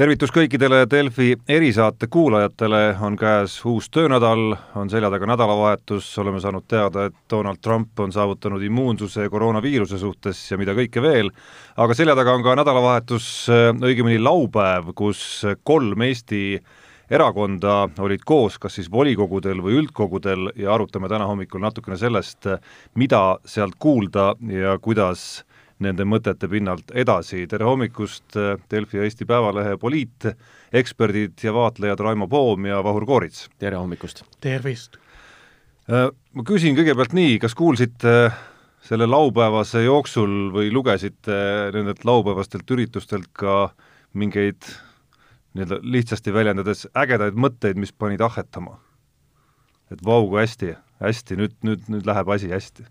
tervitus kõikidele Delfi erisaate kuulajatele, on käes uus töönädal, on selja taga nädalavahetus, oleme saanud teada, et Donald Trump on saavutanud immuunsuse koroonaviiruse suhtes ja mida kõike veel, aga selja taga on ka nädalavahetus, õigemini laupäev, kus kolm Eesti erakonda olid koos kas siis volikogudel või üldkogudel ja arutame täna hommikul natukene sellest, mida sealt kuulda ja kuidas nende mõtete pinnalt edasi. tere hommikust, Delfi ja Eesti Päevalehe poliiteksperdid ja vaatlejad Raimo Poom ja Vahur Koorits! tere hommikust! tervist! Äh, ma küsin kõigepealt nii, kas kuulsite selle laupäevase jooksul või lugesite nendelt laupäevastelt üritustelt ka mingeid nii-öelda lihtsasti väljendades ägedaid mõtteid, mis panid ahhetama? et vau, kui hästi, hästi, nüüd, nüüd, nüüd läheb asi hästi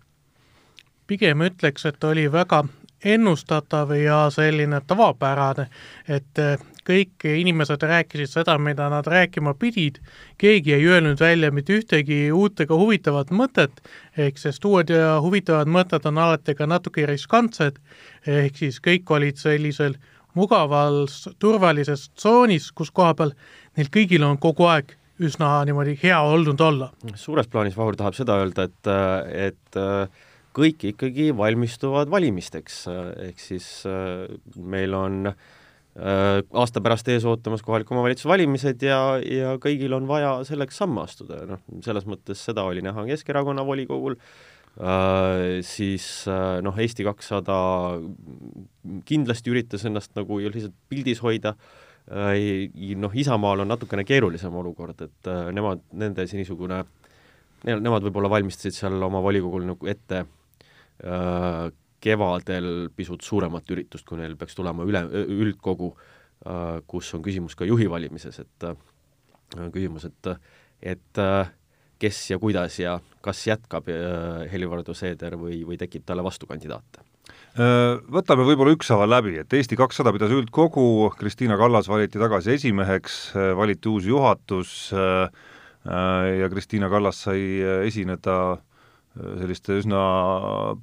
pigem ütleks, et oli väga ennustatav ja selline tavapärane, et eh, kõik inimesed rääkisid seda, mida nad rääkima pidid, keegi ei öelnud välja mitte ühtegi uut ega huvitavat mõtet, ehk sest uued ja huvitavad mõtted on alati ka natuke riskantsed, ehk siis kõik olid sellisel mugaval turvalises tsoonis, kus koha peal neil kõigil on kogu aeg üsna niimoodi hea olnud olla. suures plaanis Vahur tahab seda öelda, et, et kõik ikkagi valmistuvad valimisteks, ehk siis äh, meil on äh, aasta pärast ees ootamas kohaliku omavalitsuse valimised ja, ja kõigil on vaja selleks samme astuda. Noh, selles mõttes seda oli näha Keskerakonna volikogul. Äh,, siis noh, Eesti kakssada kindlasti üritas ennast nagu lihtsalt pildis hoida. Noh, Isamaal on natukene keerulisem olukord, et nemad, nende see niisugune Nemad võib-olla valmistasid seal oma volikogul nagu ette kevadel pisut suuremat üritust, kui neil peaks tulema üle, üldkogu, äh, kus on küsimus ka juhi valimises, et äh, küsimus, et, et kes ja kuidas ja kas jätkab Helir-Valdor Seeder või, või tekib talle vastukandidaate? Võtame võib-olla ükshaaval läbi, et Eesti kakssada pidas üldkogu, Kristiina Kallas valiti tagasi esimeheks, valiti uus juhatus ja Kristiina Kallas sai esineda selliste üsna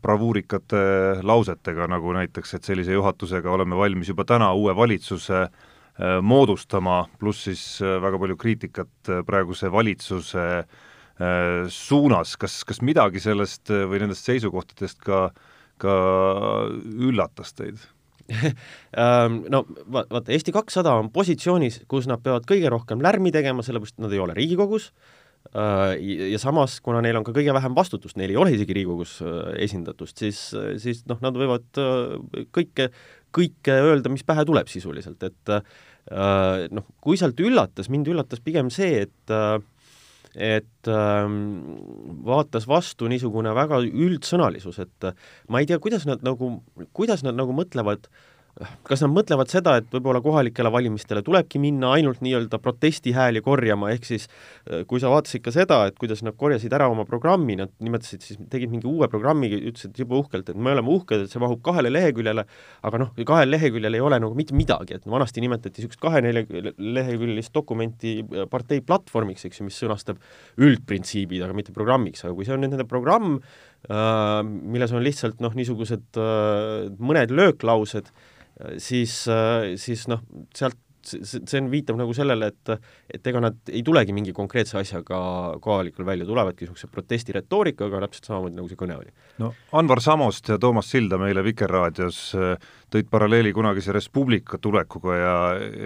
bravuurikate lausetega, nagu näiteks, et sellise juhatusega oleme valmis juba täna uue valitsuse äh, moodustama, pluss siis äh, väga palju kriitikat äh, praeguse valitsuse suunas, kas, kas midagi sellest või nendest seisukohtadest ka, ka üllatas teid? Ähm, no vaata, Eesti kakssada on positsioonis, kus nad peavad kõige rohkem lärmi tegema, sellepärast et nad ei ole Riigikogus, Äh, ja samas, kuna neil on ka kõige vähem vastutust, neil ei ole isegi Riigikogus äh, esindatust, siis, siis noh, nad võivad äh, kõike, kõike öelda, mis pähe tuleb sisuliselt, et noh, kui sealt üllatas, mind üllatas pigem see, et et ähm, vaatas vastu niisugune väga üldsõnalisus, et ma ei tea, kuidas nad nagu, kuidas nad nagu mõtlevad äh, kas nad mõtlevad seda, et võib-olla kohalikele valimistele tulebki minna ainult nii-öelda protestihääli korjama, ehk siis äh, kui sa vaatasid ka seda, et kuidas nad korjasid ära oma programmi, nad nimetasid siis, tegid mingi uue programmi, ütlesid jube uhkelt, et me oleme uhked, et see mahub kahele leheküljele, aga noh, kahel leheküljel ei ole nagu mitte midagi, et vanasti nimetati niisugust kahe-neljaleheküljelist dokumenti äh, partei platvormiks, eks ju, mis sõnastab üldprintsiibid, aga mitte programmiks, aga kui see on nüüd nende programm, äh, milles on lihtsalt noh, niisugused mõned lööklaused, siis, siis noh, sealt see, on, viitab nagu sellele, et et ega nad ei tulegi mingi konkreetse asjaga kohalikul välja, tulevadki niisuguse protestiretoorikaga, täpselt samamoodi, nagu see kõne oli. no Anvar Samost ja Toomas Silda meile Vikerraadios äh, tõid paralleeli kunagise Res Publica tulekuga ja,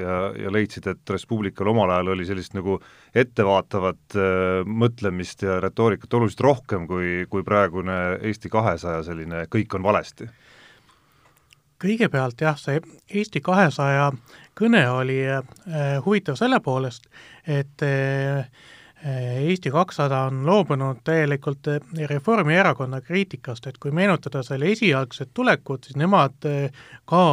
ja, ja leidsid, et Res Publical omal ajal oli sellist nagu ettevaatavat äh, mõtlemist ja retoorikat oluliselt rohkem kui, kui praegune Eesti kahesaja selline kõik on valesti kõigepealt jah, see Eesti kahesaja kõne oli äh, huvitav selle poolest, et äh, Eesti kakssada on loobunud täielikult Reformierakonna kriitikast, et kui meenutada selle esialgset tulekut, siis nemad ka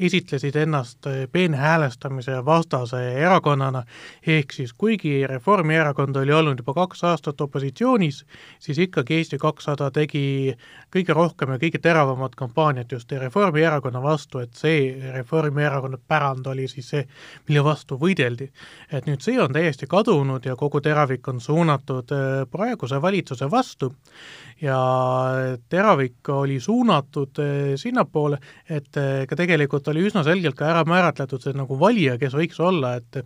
esitlesid ennast peenhäälestamise vastase erakonnana, ehk siis kuigi Reformierakond oli olnud juba kaks aastat opositsioonis, siis ikkagi Eesti kakssada tegi kõige rohkem ja kõige teravamat kampaaniat just Reformierakonna vastu, et see Reformierakonna pärand oli siis see, mille vastu võideldi. et nüüd see on täiesti kadunud ja kogu teravik on suunatud äh, praeguse valitsuse vastu ja teravik oli suunatud eh, sinnapoole, et eh, ka tegelikult oli üsna selgelt ka ära määratletud see nagu valija, kes võiks olla, et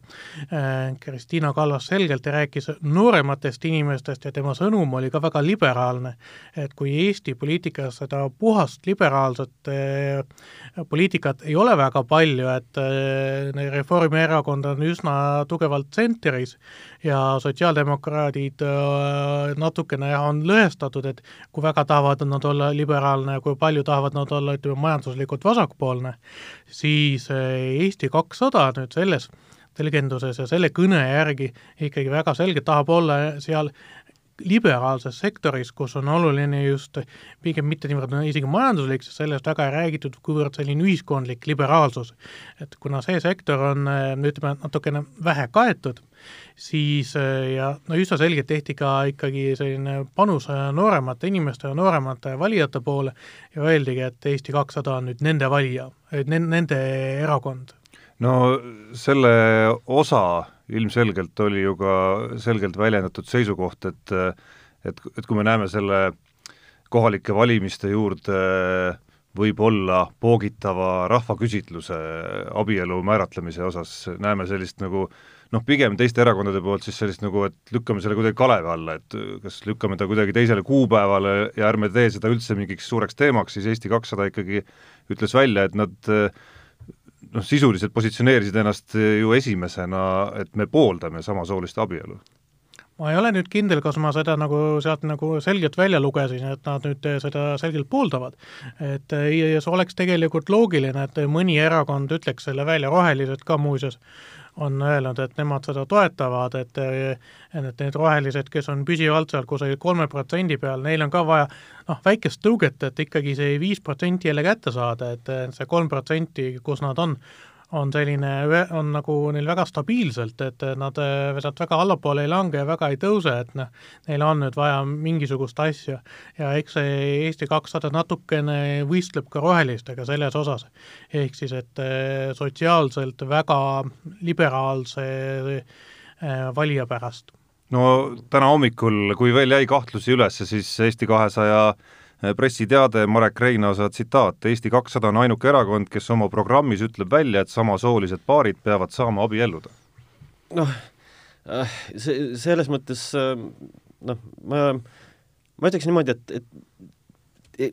Kristina Kallas selgelt rääkis noorematest inimestest ja tema sõnum oli ka väga liberaalne. et kui Eesti poliitikas seda puhast liberaalset poliitikat ei ole väga palju, et Reformierakond on üsna tugevalt tsentris ja sotsiaaldemokraadid natukene on lõhestatud, et kui väga tahavad nad olla liberaalne ja kui palju tahavad nad olla, ütleme, majanduslikult vasakpoolne, siis eh, Eesti kakssada nüüd selles tõlgenduses ja selle kõne järgi ikkagi väga selgelt tahab olla seal liberaalses sektoris, kus on oluline just pigem mitte niivõrd isegi majanduslik, sest sellest väga ei räägitud, kuivõrd selline ühiskondlik liberaalsus. et kuna see sektor on ütleme, natukene vähe kaetud, siis äh, ja no üsna selgelt tehti ka ikkagi selline panus nooremate inimeste ja nooremate valijate poole ja öeldigi, et Eesti kakssada on nüüd nende valija, nende erakond. no selle osa ilmselgelt oli ju ka selgelt väljendatud seisukoht, et et, et kui me näeme selle kohalike valimiste juurde võib-olla poogitava rahvaküsitluse abielu määratlemise osas, näeme sellist nagu äh, noh, pigem teiste erakondade poolt siis sellist nagu, et lükkame selle kuidagi kalevi alla, et kas lükkame ta kuidagi teisele kuupäevale ja ärme tee seda üldse mingiks suureks teemaks, siis Eesti kakssada ikkagi ütles välja, et nad noh, sisuliselt positsioneerisid ennast ju esimesena, et me pooldame samasoolist abielu ma ei ole nüüd kindel, kas ma seda nagu sealt nagu selgelt välja lugesin, et nad nüüd seda selgelt pooldavad. et ja see oleks tegelikult loogiline, et mõni erakond ütleks selle välja, rohelised ka muuseas, on öelnud, et nemad seda toetavad, et et need rohelised, kes on püsivalt seal kusagil kolme protsendi peal, neil on ka vaja noh, väikest tõuget, et ikkagi see viis protsenti jälle kätte saada, et see kolm protsenti, kus nad on, on selline, on nagu neil väga stabiilselt, et nad sealt väga allapoole ei lange ja väga ei tõuse, et noh, neil on nüüd vaja mingisugust asja. ja eks see Eesti kakssada natukene võistleb ka rohelistega selles osas. ehk siis, et eh, sotsiaalselt väga liberaalse eh, valija pärast. no täna hommikul, kui veel jäi kahtlusi üles, siis Eesti kahesaja 200 Äh, pressiteade Marek Reinaasa tsitaat, Eesti kakssada on ainuke erakond, kes oma programmis ütleb välja, et samasoolised paarid peavad saama abielluda. noh, äh, see, selles mõttes äh, noh, ma, ma ütleks niimoodi, et, et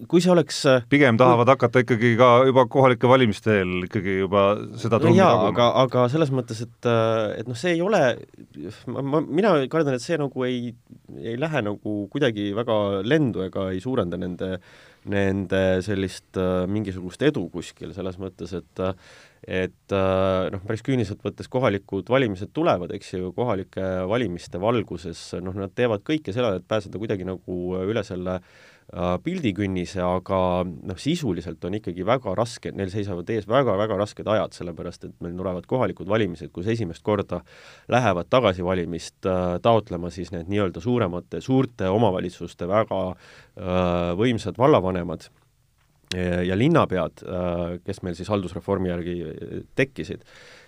kui see oleks äh, pigem tahavad kui... hakata ikkagi ka juba kohalike valimiste eel ikkagi juba seda trummi no jaa, aga, aga selles mõttes, et, äh, et noh, see ei ole, ma, mina kardan, et see nagu ei, ei lähe nagu kuidagi väga lendu ega ei suurenda nende, nende sellist äh, mingisugust edu kuskil, selles mõttes, et et noh, päris küüniliselt võttes kohalikud valimised tulevad, eks ju, kohalike valimiste valguses, noh, nad teevad kõike seda, et pääseda kuidagi nagu üle selle Äh, pildikünnise, aga noh, sisuliselt on ikkagi väga raske, neil seisavad ees väga-väga rasked ajad, sellepärast et meil tulevad kohalikud valimised, kus esimest korda lähevad tagasivalimist äh, taotlema siis need nii-öelda suuremate, suurte omavalitsuste väga äh, võimsad vallavanemad ja linnapead, kes meil siis haldusreformi järgi tekkisid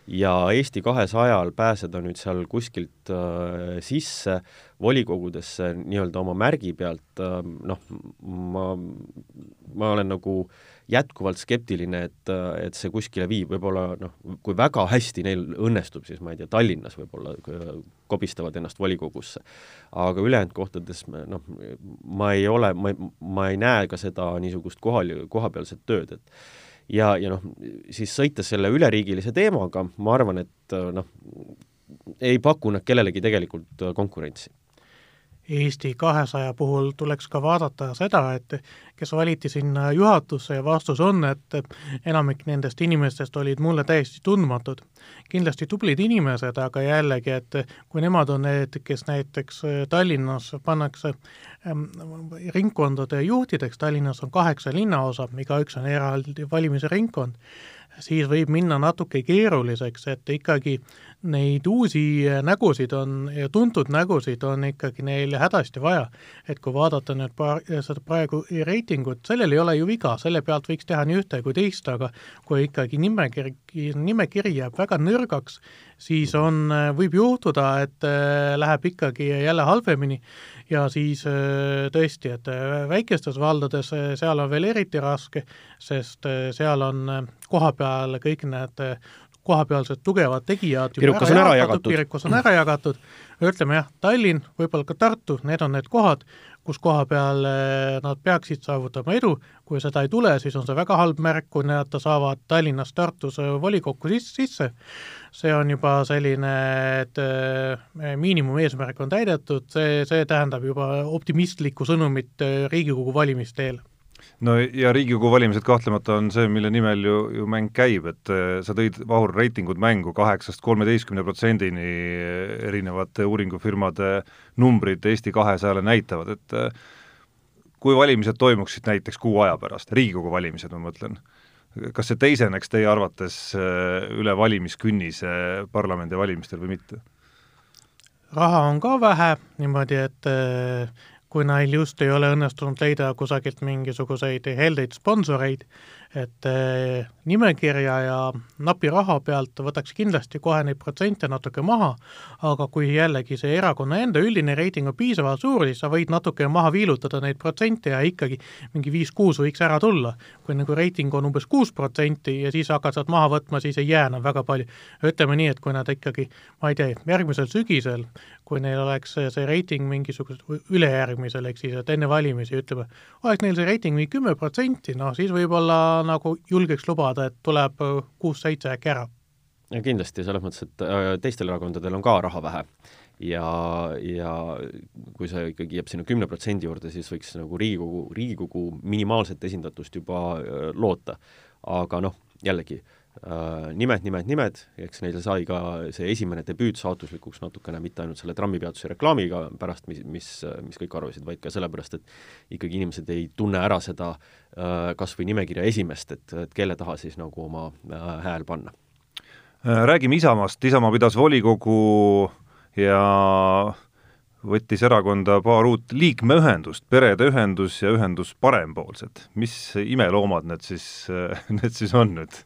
ja Eesti kahesajal pääseda nüüd seal kuskilt äh, sisse volikogudesse nii-öelda oma märgi pealt äh,, noh, ma, ma olen nagu jätkuvalt skeptiline, et, et see kuskile viib, võib-olla noh, kui väga hästi neil õnnestub, siis ma ei tea, Tallinnas võib-olla kobistavad ennast volikogusse. aga ülejäänud kohtades noh, ma ei ole, ma, ma ei näe ka seda niisugust kohal, kohapealset tööd, et ja, ja noh, siis sõites selle üleriigilise teemaga, ma arvan, et noh, ei paku nad kellelegi tegelikult konkurentsi Eesti kahesaja puhul tuleks ka vaadata seda, et kes valiti sinna juhatusse ja vastus on, et enamik nendest inimestest olid mulle täiesti tundmatud. kindlasti tublid inimesed, aga jällegi, et kui nemad on need, kes näiteks Tallinnas pannakse ähm, ringkondade juhtideks, Tallinnas on kaheksa linnaosa, igaüks on eraldi valimisringkond, siis võib minna natuke keeruliseks, et ikkagi neid uusi nägusid on ja tuntud nägusid on ikkagi neil hädasti vaja. et kui vaadata nüüd paar, seda praegu reitingut, sellel ei ole ju viga, selle pealt võiks teha nii ühte kui teist, aga kui ikkagi nimekiri, nimekiri jääb väga nõrgaks, siis on, võib juhtuda, et läheb ikkagi jälle halvemini ja siis tõesti, et väikestes valdades, seal on veel eriti raske, sest seal on kohapeal kõik need kohapealsed tugevad tegijad Pirukas on ära jagatud, Pirikus on ära jagatud, ütleme jah, Tallinn, võib-olla ka Tartu, need on need kohad, kus koha peal eh, nad peaksid saavutama edu, kui seda ei tule, siis on see väga halb märk, kui nad saavad Tallinnas, Tartus eh, volikokku sisse, see on juba selline, et eh, miinimumeesmärk on täidetud, see, see tähendab juba optimistlikku sõnumit Riigikogu valimiste eel no ja Riigikogu valimised kahtlemata on see, mille nimel ju, ju mäng käib, et äh, sa tõid, Vahur, reitingud mängu kaheksast kolmeteistkümne protsendini erinevate uuringufirmade numbrid Eesti kahesajale näitavad, et äh, kui valimised toimuksid näiteks kuu aja pärast, Riigikogu valimised ma mõtlen, kas see teiseneks teie arvates äh, üle valimiskünnise parlamendivalimistel või mitte? raha on ka vähe, niimoodi et kui neil just ei ole õnnestunud leida kusagilt mingisuguseid heldeid sponsoreid, et eh, nimekirja ja napi raha pealt võtaks kindlasti kohe neid protsente natuke maha, aga kui jällegi see erakonna enda üldine reiting on piisavalt suur, siis sa võid natuke maha viilutada neid protsente ja ikkagi mingi viis-kuus võiks ära tulla. kui nagu reiting on umbes kuus protsenti ja siis hakkad sealt maha võtma, siis ei jää enam väga palju. ütleme nii, et kui nad ikkagi, ma ei tea, järgmisel sügisel, kui neil oleks see reiting mingisugused, ülejärgmisel, ehk siis et enne valimisi ütleme, oleks neil see reiting mingi kümme protsenti, noh siis võib-olla nagu julgeks lubada, et tuleb äh, kuus-seitse äkki ära. ja kindlasti, selles mõttes, et äh, teistel erakondadel on ka raha vähe ja, ja kui see ikkagi jääb sinna kümne protsendi juurde, siis võiks nagu Riigikogu, Riigikogu minimaalset esindatust juba äh, loota. aga noh, jällegi äh, nimed, nimed, nimed, eks neil sai ka see esimene debüüt saatuslikuks natukene mitte ainult selle trammipeatuse reklaamiga pärast, mis, mis, mis kõik arvasid, vaid ka sellepärast, et ikkagi inimesed ei tunne ära seda äh, kas või nimekirja esimest, et, et kelle taha siis nagu oma äh, hääl panna. Räägime Isamaast, Isamaa pidas volikogu ja võttis erakonda paar uut liikmeühendust, perede ühendus ja ühendus Parempoolsed. mis imeloomad need siis, need siis on nüüd?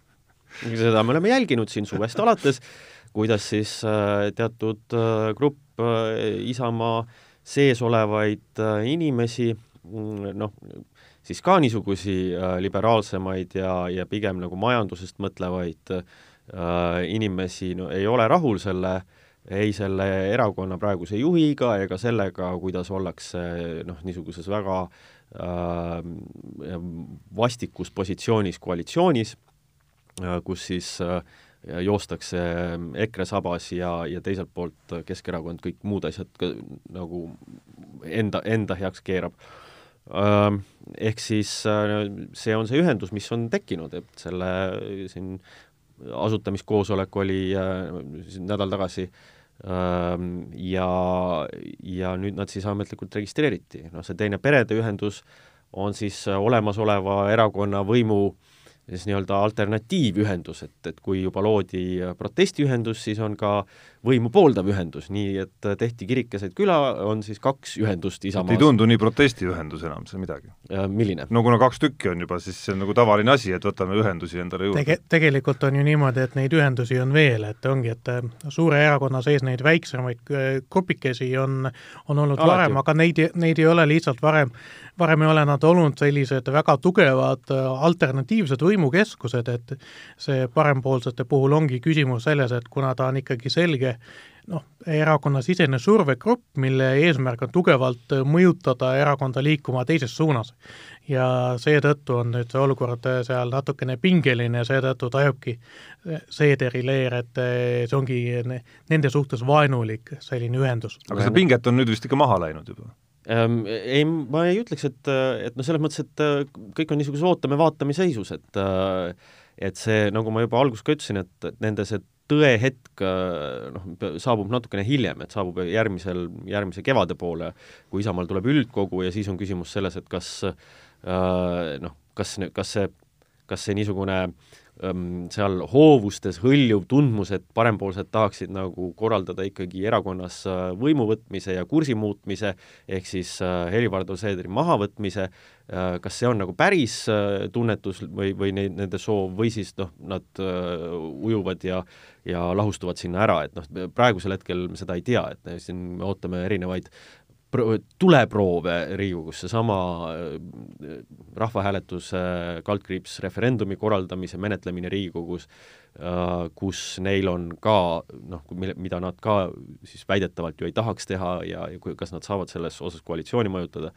Seda me oleme jälginud siin suvest alates, kuidas siis äh, teatud äh, grupp äh, Isamaa sees olevaid inimesi mm, noh, siis ka niisugusi liberaalsemaid ja, ja pigem nagu majandusest mõtlevaid äh, inimesi no ei ole rahul selle ei selle erakonna praeguse juhiga ega sellega, kuidas ollakse noh, niisuguses väga äh, vastikus positsioonis koalitsioonis. Äh, kus siis äh, joostakse EKRE sabas ja, ja teiselt poolt Keskerakond kõik muud asjad ka nagu enda, enda heaks keerab. Ähm, ehk siis äh, see on see ühendus, mis on tekkinud, et selle siin asutamiskoosolek oli nädal tagasi ähm, ja, ja nüüd nad siis ametlikult registreeriti. noh, see teine perede ühendus on siis olemasoleva erakonna võimu äh, siis nii-öelda alternatiivühendus, et, et kui juba loodi protestiühendus, siis on ka võimu pooldav ühendus, nii et tehti Kirikeseid küla, on siis kaks ühendust Isamaas. ei tundu nii protestiühendus enam, see midagi. milline? no kuna kaks tükki on juba, siis see on nagu tavaline asi, et võtame ühendusi endale juurde Tege. tegelikult on ju niimoodi, et neid ühendusi on veel, et ongi, et äh, suure erakonna sees neid väiksemaid äh, grupikesi on, on olnud Alati. varem, aga neid, neid ei ole lihtsalt varem, varem ei ole nad olnud sellised väga tugevad äh, alternatiivsed võimukeskused, et see parempoolsete puhul ongi küsimus selles, et kuna ta on ikkagi selge noh, erakonnasisene survegrupp, mille eesmärk on tugevalt mõjutada erakonda liikuma teises suunas. ja seetõttu on nüüd see olukord seal natukene pingeline ja seetõttu tajubki Seederi leer, et see ongi nende suhtes vaenulik selline ühendus. aga seda pinget on nüüd vist ikka maha läinud juba? Ähm, ei, ma ei ütleks, et, et noh, selles mõttes, et kõik on niisuguses ootame-vaatame seisus, et et see, nagu ma juba alguses ka ütlesin, et, et nende see tõehetk noh, saabub natukene hiljem, et saabub järgmisel, järgmise kevade poole, kui Isamaal tuleb üldkogu ja siis on küsimus selles, et kas äh, noh, kas, kas see, kas see niisugune seal hoovustes hõljuv tundmus, et parempoolsed tahaksid nagu korraldada ikkagi erakonnas võimu võtmise ja kursi muutmise, ehk siis Helir-Valdor Seederi mahavõtmise, kas see on nagu päris tunnetus või, või neid, nende soov või siis noh, nad ujuvad ja ja lahustuvad sinna ära, et noh, praegusel hetkel me seda ei tea, et siin me ootame erinevaid tuleproove Riigikogus, seesama äh, rahvahääletuse kaldkriips referendumi korraldamise menetlemine Riigikogus, äh, kus neil on ka noh, mida nad ka siis väidetavalt ju ei tahaks teha ja, ja kas nad saavad selles osas koalitsiooni mõjutada,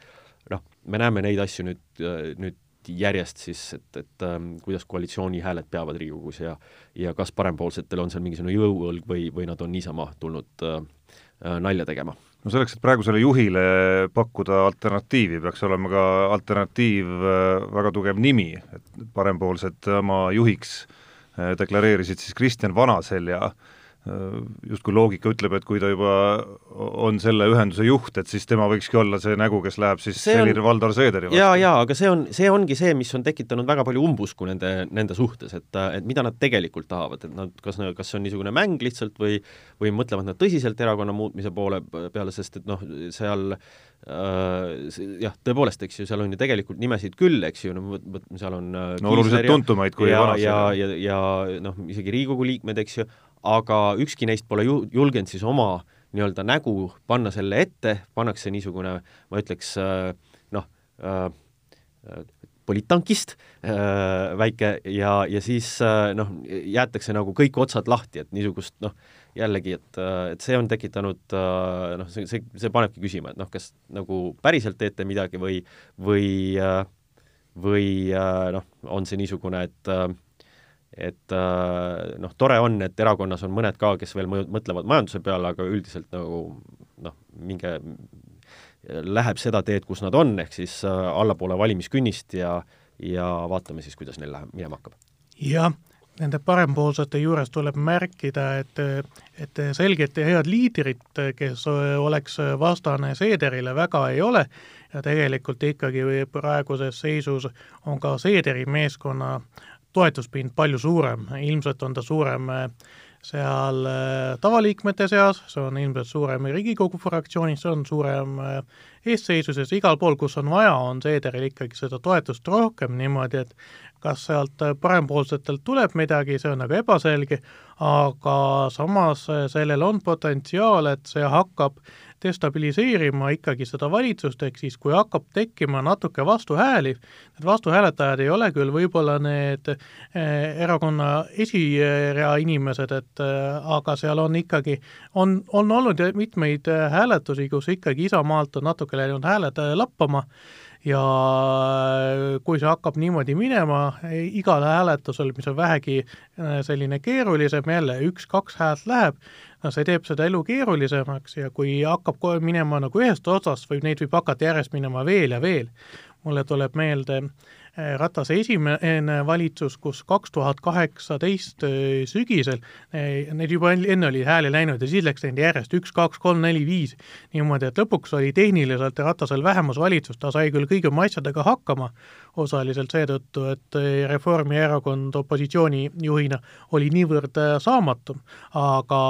noh, me näeme neid asju nüüd, äh, nüüd järjest siis, et, et kuidas koalitsiooni hääled peavad Riigikogus ja ja kas parempoolsetel on seal mingisugune jõuõlg või, või nad on niisama tulnud äh, nalja tegema no selleks, et praegusele juhile pakkuda alternatiivi, peaks olema ka alternatiiv äh, väga tugev nimi, et parempoolsed oma juhiks äh, deklareerisid siis Kristjan Vanaselja äh, justkui loogika ütleb, et kui ta juba on selle ühenduse juht, et siis tema võikski olla see nägu, kes läheb siis Helir-Valdor Seederi vastu. jaa, jaa, aga see on, see ongi see, mis on tekitanud väga palju umbusku nende, nende suhtes, et, et mida nad tegelikult tahavad, et nad, kas, kas see on niisugune mäng lihtsalt või või mõtlevad nad tõsiselt erakonna muutmise poole peale, sest et noh, seal äh, jah, tõepoolest, eks ju, seal on ju tegelikult nimesid küll, eks ju, no seal on äh, no oluliselt tuntumaid kui ja, ja, ja, ja, ja noh, isegi Riigikogu liikmed, eks ju, aga ükski neist pole ju-, julgenud siis oma nii-öelda nägu panna selle ette, pannakse niisugune, ma ütleks äh, noh äh,, poliitankist äh, väike ja, ja siis noh, jäetakse nagu kõik otsad lahti, et niisugust noh, jällegi, et, et see on tekitanud noh, see, see, see panebki küsima, et noh, kas nagu päriselt teete midagi või, või või noh, on see niisugune, et et äh, noh, tore on, et erakonnas on mõned ka, kes veel mõtlevad majanduse peale, aga üldiselt nagu noh, minge, läheb seda teed, kus nad on, ehk siis äh, allapoole valimiskünnist ja ja vaatame siis, kuidas neil läheb, minema hakkab. jah, nende parempoolsete juures tuleb märkida, et, et selget ja head liidrit, kes oleks vastane Seederile, väga ei ole ja tegelikult ikkagi praeguses seisus on ka Seederi meeskonna toetuspind palju suurem, ilmselt on ta suurem äh, seal äh, tavaliikmete seas, see on ilmselt suurem Riigikogu fraktsioonis, see on suurem äh, eesseisuses, igal pool, kus on vaja, on Seederil ikkagi seda toetust rohkem, niimoodi et kas sealt parempoolsetelt tuleb midagi, see on nagu ebaselge, aga samas sellel on potentsiaal, et see hakkab destabiliseerima ikkagi seda valitsust, ehk siis kui hakkab tekkima natuke vastuhääli, need vastuhääletajad ei ole küll võib-olla need eh, erakonna esirea inimesed, et eh, aga seal on ikkagi, on, on olnud mitmeid hääletusi, kus ikkagi Isamaalt on natuke läinud hääled lappama, ja kui see hakkab niimoodi minema igal hääletusel, mis on vähegi äh, selline keerulisem, jälle üks-kaks häält läheb, no see teeb seda elu keerulisemaks ja kui hakkab kohe minema nagu ühest otsast või neid võib hakata järjest minema veel ja veel, mulle tuleb meelde Ratase esimene valitsus, kus kaks tuhat kaheksateist eh, sügisel, eh, neid juba enne oli hääli läinud ja siis läks neid järjest üks, kaks, kolm, neli, viis, niimoodi, et lõpuks oli tehniliselt Ratasel vähemusvalitsus, ta sai küll kõigi oma asjadega hakkama, osaliselt seetõttu, et Reformierakond opositsioonijuhina oli niivõrd saamatu, aga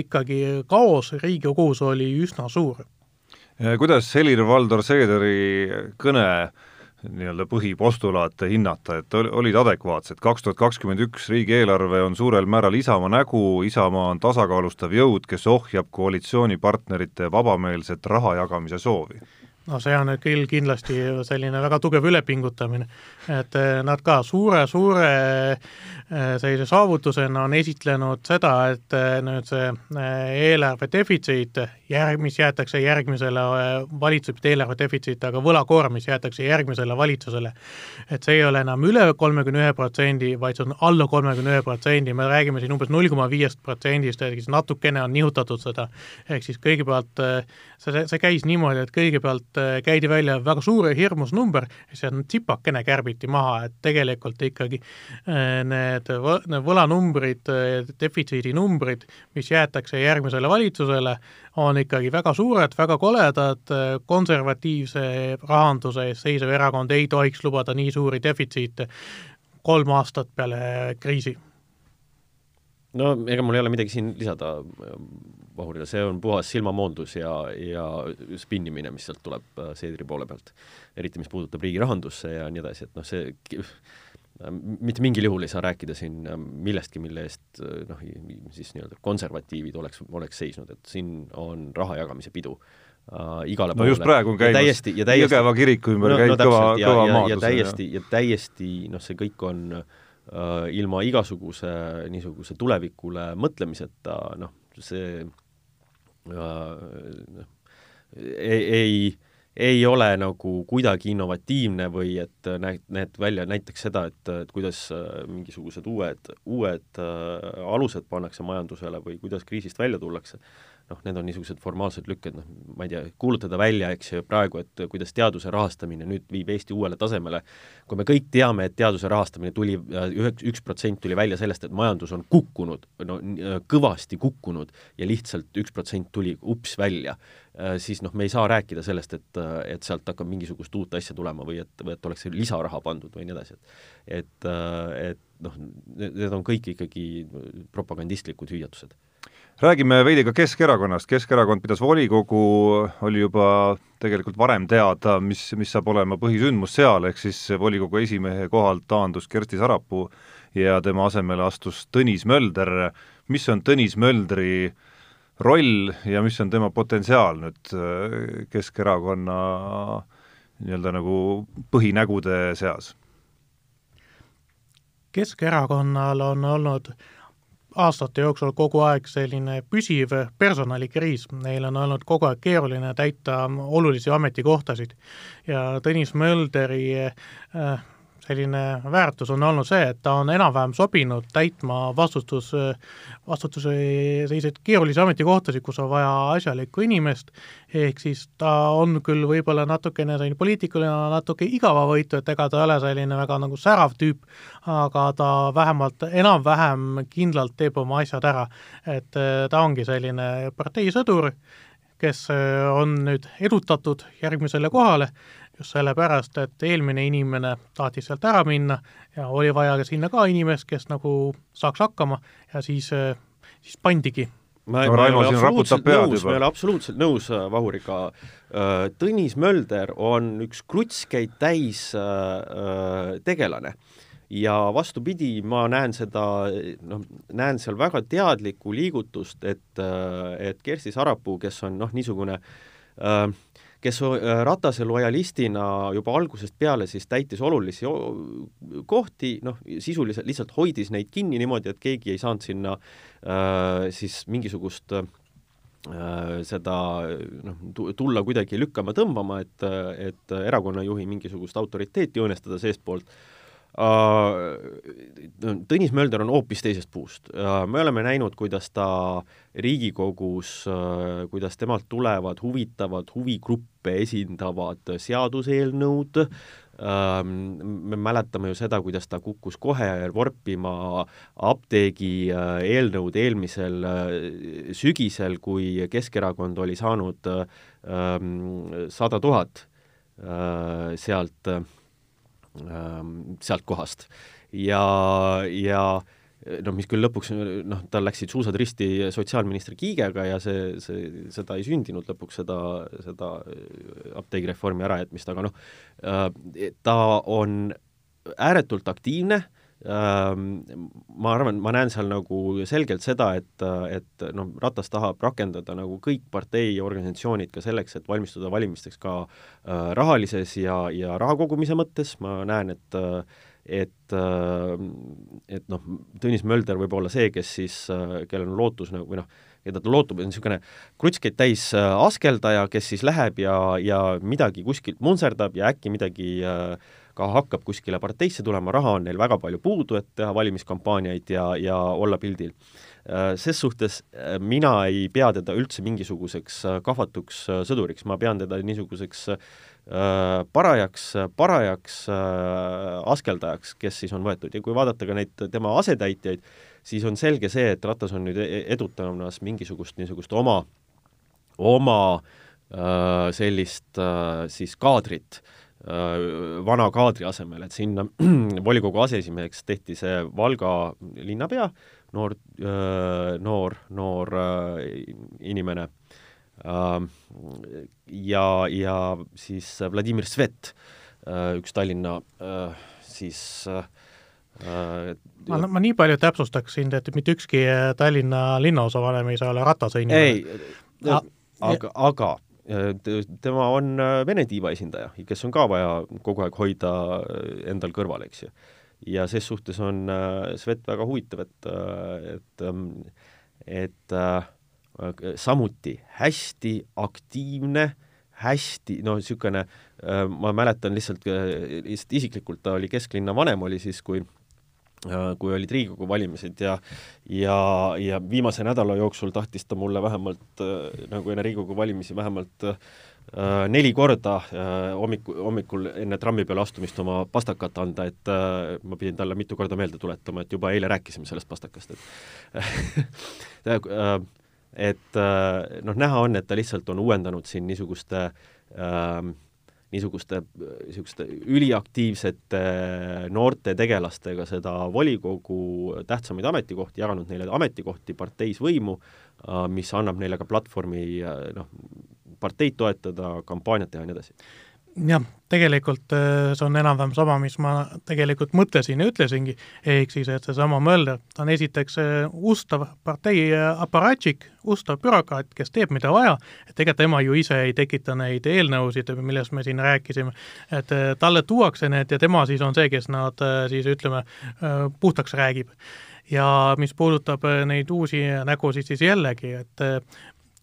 ikkagi kaos Riigikogus oli üsna suur. kuidas Helir-Valdor Seederi kõne nii-öelda põhipostulaate hinnata, et olid adekvaatsed, kaks tuhat kakskümmend üks riigieelarve on suurel määral Isamaa nägu, Isamaa on tasakaalustav jõud, kes ohjab koalitsioonipartnerite vabameelset raha jagamise soovi. No see on küll kindlasti selline väga tugev ülepingutamine, et eh, nad ka suure-suure eh, sellise saavutusena on esitlenud seda, et eh, nüüd see eelarve defitsiit järg-, mis jäetakse järgmisele valitsusele, mitte eelarve defitsiit, aga võlakoorm, mis jäetakse järgmisele valitsusele, et see ei ole enam üle kolmekümne ühe protsendi, vaid see on alla kolmekümne ühe protsendi, me räägime siin umbes null koma viiest protsendist, ehk siis natukene on nihutatud seda, ehk siis kõigepealt see, see käis niimoodi, et kõigepealt käidi välja väga suur ja hirmus number, siis tsipakene kärbiti maha, et tegelikult ikkagi need, need võlanumbrid, defitsiidinumbrid, mis jäetakse järgmisele valitsusele, on ikkagi väga suured, väga koledad, konservatiivse rahanduse eest seisev erakond ei tohiks lubada nii suuri defitsiite kolm aastat peale kriisi. no ega mul ei ole midagi siin lisada Vahurile, see on puhas silmamoondus ja, ja spinnimine, mis sealt tuleb äh, Seedri poole pealt. eriti mis puudutab riigi rahandusse ja nii edasi, et noh, see mitte mingil juhul ei saa rääkida siin millestki, mille eest noh, siis nii-öelda konservatiivid oleks, oleks seisnud, et siin on raha jagamise pidu äh, igale no poole. just praegu on käimas Jõgeva kiriku ümber no, käib no, kõva, kõva maadlus. ja täiesti, ja täiesti noh, see kõik on äh, ilma igasuguse niisuguse tulevikule mõtlemiseta, noh, see äh, ei, ei ei ole nagu kuidagi innovatiivne või et näed, näed välja näiteks seda, et, et kuidas äh, mingisugused uued, uued äh, alused pannakse majandusele või kuidas kriisist välja tullakse noh, need on niisugused formaalsed lükked, noh, ma ei tea, kuulutada välja, eks ju, praegu, et kuidas teaduse rahastamine nüüd viib Eesti uuele tasemele, kui me kõik teame, et teaduse rahastamine tuli, üheks, üks protsent tuli välja sellest, et majandus on kukkunud, no kõvasti kukkunud ja lihtsalt üks protsent tuli ups välja, siis noh, me ei saa rääkida sellest, et, et sealt hakkab mingisugust uut asja tulema või et, või et oleks lisaraha pandud või nii edasi, et et, et noh, need on kõik ikkagi propagandistlikud hüüatused räägime veidi ka Keskerakonnast, Keskerakond pidas volikogu, oli juba tegelikult varem teada, mis, mis saab olema põhisündmus seal, ehk siis volikogu esimehe kohalt taandus Kersti Sarapuu ja tema asemele astus Tõnis Mölder. mis on Tõnis Möldri roll ja mis on tema potentsiaal nüüd äh, Keskerakonna nii-öelda nagu põhinägude seas? Keskerakonnal on olnud aastate jooksul kogu aeg selline püsiv personalikriis, neil on olnud kogu aeg keeruline täita olulisi ametikohtasid. Ja Tõnis Mölderi äh, selline väärtus on olnud see, et ta on enam-vähem sobinud täitma vastutus, vastutuse selliseid keerulisi ametikohtasid, kus on vaja asjalikku inimest, ehk siis ta on küll võib-olla natukene selline poliitikuline natuke igavavõitu, et ega ta ei ole selline väga nagu särav tüüp, aga ta vähemalt enam-vähem kindlalt teeb oma asjad ära. et eh, ta ongi selline parteisõdur, kes eh, on nüüd edutatud järgmisele kohale just sellepärast, et eelmine inimene tahtis sealt ära minna ja oli vaja sinna ka inimest, kes nagu saaks hakkama ja siis, siis pandigi. Ma, no, ma ei ole absoluutselt nõus, ma ei ole absoluutselt nõus äh, Vahuriga. Äh, Tõnis Mölder on üks krutskeid täis äh, tegelane. Ja vastupidi, ma näen seda, noh, näen seal väga teadlikku liigutust, et, et Kersti Sarapuu, kes on noh, niisugune äh, kes äh, Ratase lojalistina juba algusest peale siis täitis olulisi kohti, noh, sisuliselt lihtsalt hoidis neid kinni niimoodi, et keegi ei saanud sinna äh, siis mingisugust äh, seda noh, tulla kuidagi lükkama-tõmbama, et, et erakonnajuhi mingisugust autoriteeti õõnestada seestpoolt Tõnis Mölder on hoopis teisest puust. me oleme näinud, kuidas ta Riigikogus, äh, kuidas temalt tulevad huvitavad huvigruppe esindavad seaduseelnõud, ähm, me mäletame ju seda, kuidas ta kukkus kohe vorpima apteegi äh, eelnõud eelmisel sügisel, kui Keskerakond oli saanud ähm, sada tuhat sealt Ähm, sealt kohast. ja, ja noh, mis küll lõpuks noh, tal läksid suusad risti sotsiaalminister Kiigega ja see, see, seda ei sündinud lõpuks, seda, seda apteegireformi ärajätmist, aga noh, äh, ta on ääretult aktiivne Ehm, ma arvan, ma näen seal nagu selgelt seda, et, et noh, Ratas tahab rakendada nagu kõik partei organisatsioonid ka selleks, et valmistuda valimisteks ka äh, rahalises ja, ja raha kogumise mõttes, ma näen, et et, et noh, Tõnis Mölder võib olla see, kes siis, kellel on lootus nagu või noh, keda ta lootub, on niisugune krutskeid täis askeldaja, kes siis läheb ja, ja midagi kuskilt muntserdab ja äkki midagi äh, ka hakkab kuskile parteisse tulema, raha on neil väga palju puudu, et teha valimiskampaaniaid ja, ja olla pildil. Äh, ses suhtes äh, mina ei pea teda üldse mingisuguseks äh, kahvatuks sõduriks, ma pean teda niisuguseks parajaks, parajaks askeldajaks, kes siis on võetud ja kui vaadata ka neid tema asetäitjaid, siis on selge see, et Ratas on nüüd e-, edutamas mingisugust niisugust oma, oma sellist siis kaadrit vana kaadri asemel, et sinna volikogu aseesimeheks tehti see Valga linnapea, noor, noor, noor inimene ja, ja siis Vladimir Svet, üks Tallinna siis ma, ma nii palju täpsustaks sind, et mitte ükski Tallinna linnaosavanem ei saa olla Ratase inimene. ei, aga, aga tema on Vene tiiva esindaja, kes on ka vaja kogu aeg hoida endal kõrval, eks ju. ja ses suhtes on Svet väga huvitav, et, et, et samuti hästi aktiivne, hästi no niisugune, ma mäletan lihtsalt, lihtsalt isiklikult ta oli kesklinna vanem, oli siis, kui kui olid Riigikogu valimised ja ja, ja viimase nädala jooksul tahtis ta mulle vähemalt nagu enne Riigikogu valimisi vähemalt äh, neli korda äh, hommiku, hommikul enne trammi peale astumist oma pastakat anda, et äh, ma pidin talle mitu korda meelde tuletama, et juba eile rääkisime sellest pastakast, et äh, et äh, noh, näha on, et ta lihtsalt on uuendanud siin niisuguste äh, niisuguste, niisuguste üliaktiivsete noorte tegelastega seda volikogu tähtsamaid ametikohti, jaganud neile ametikohti parteis võimu, äh, mis annab neile ka platvormi äh, noh, parteid toetada, kampaaniat teha ja nii edasi jah, tegelikult äh, see on enam-vähem sama, mis ma tegelikult mõtlesin ja ütlesingi, ehk siis, et seesama Mölder, ta on esiteks äh, ustav partei äh, aparatšik, ustav bürokraat, kes teeb, mida vaja, et tegelikult tema ju ise ei tekita neid eelnõusid, millest me siin rääkisime, et talle tuuakse need ja tema siis on see, kes nad siis ütleme, puhtaks räägib. ja mis puudutab neid uusi nägusid, siis jällegi, et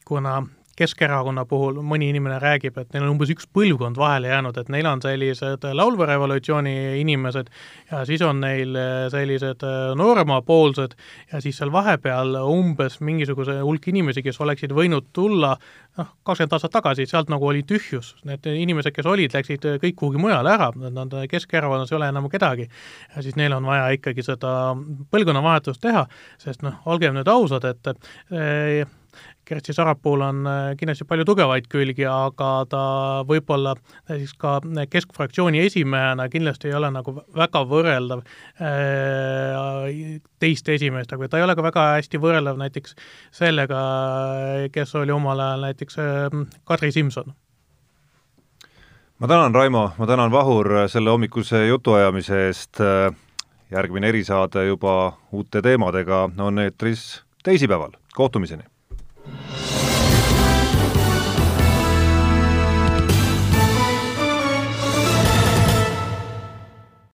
kuna Keskerakonna puhul mõni inimene räägib, et neil on umbes üks põlvkond vahele jäänud, et neil on sellised laulva revolutsiooni inimesed ja siis on neil sellised nooremapoolsed ja siis seal vahepeal umbes mingisuguse hulk inimesi, kes oleksid võinud tulla noh, kakskümmend aastat tagasi, sealt nagu oli tühjus, need inimesed, kes olid, läksid kõik kuhugi mujale ära, nad Keskerakonnas ei ole enam kedagi. ja siis neil on vaja ikkagi seda põlvkonnavahetust teha, sest noh, olgem nüüd ausad, et eh, Kersti Sarapuul on äh, kindlasti palju tugevaid külgi, aga ta võib-olla näiteks ka keskfraktsiooni esimehena kindlasti ei ole nagu väga võrreldav äh, teiste esimeestega, ta ei ole ka väga hästi võrreldav näiteks sellega, kes oli omal ajal näiteks äh, Kadri Simson. Ma tänan, Raimo, ma tänan, Vahur, selle hommikuse jutuajamise eest, järgmine erisaade juba uute teemadega. On eetris teisipäeval, kohtumiseni! you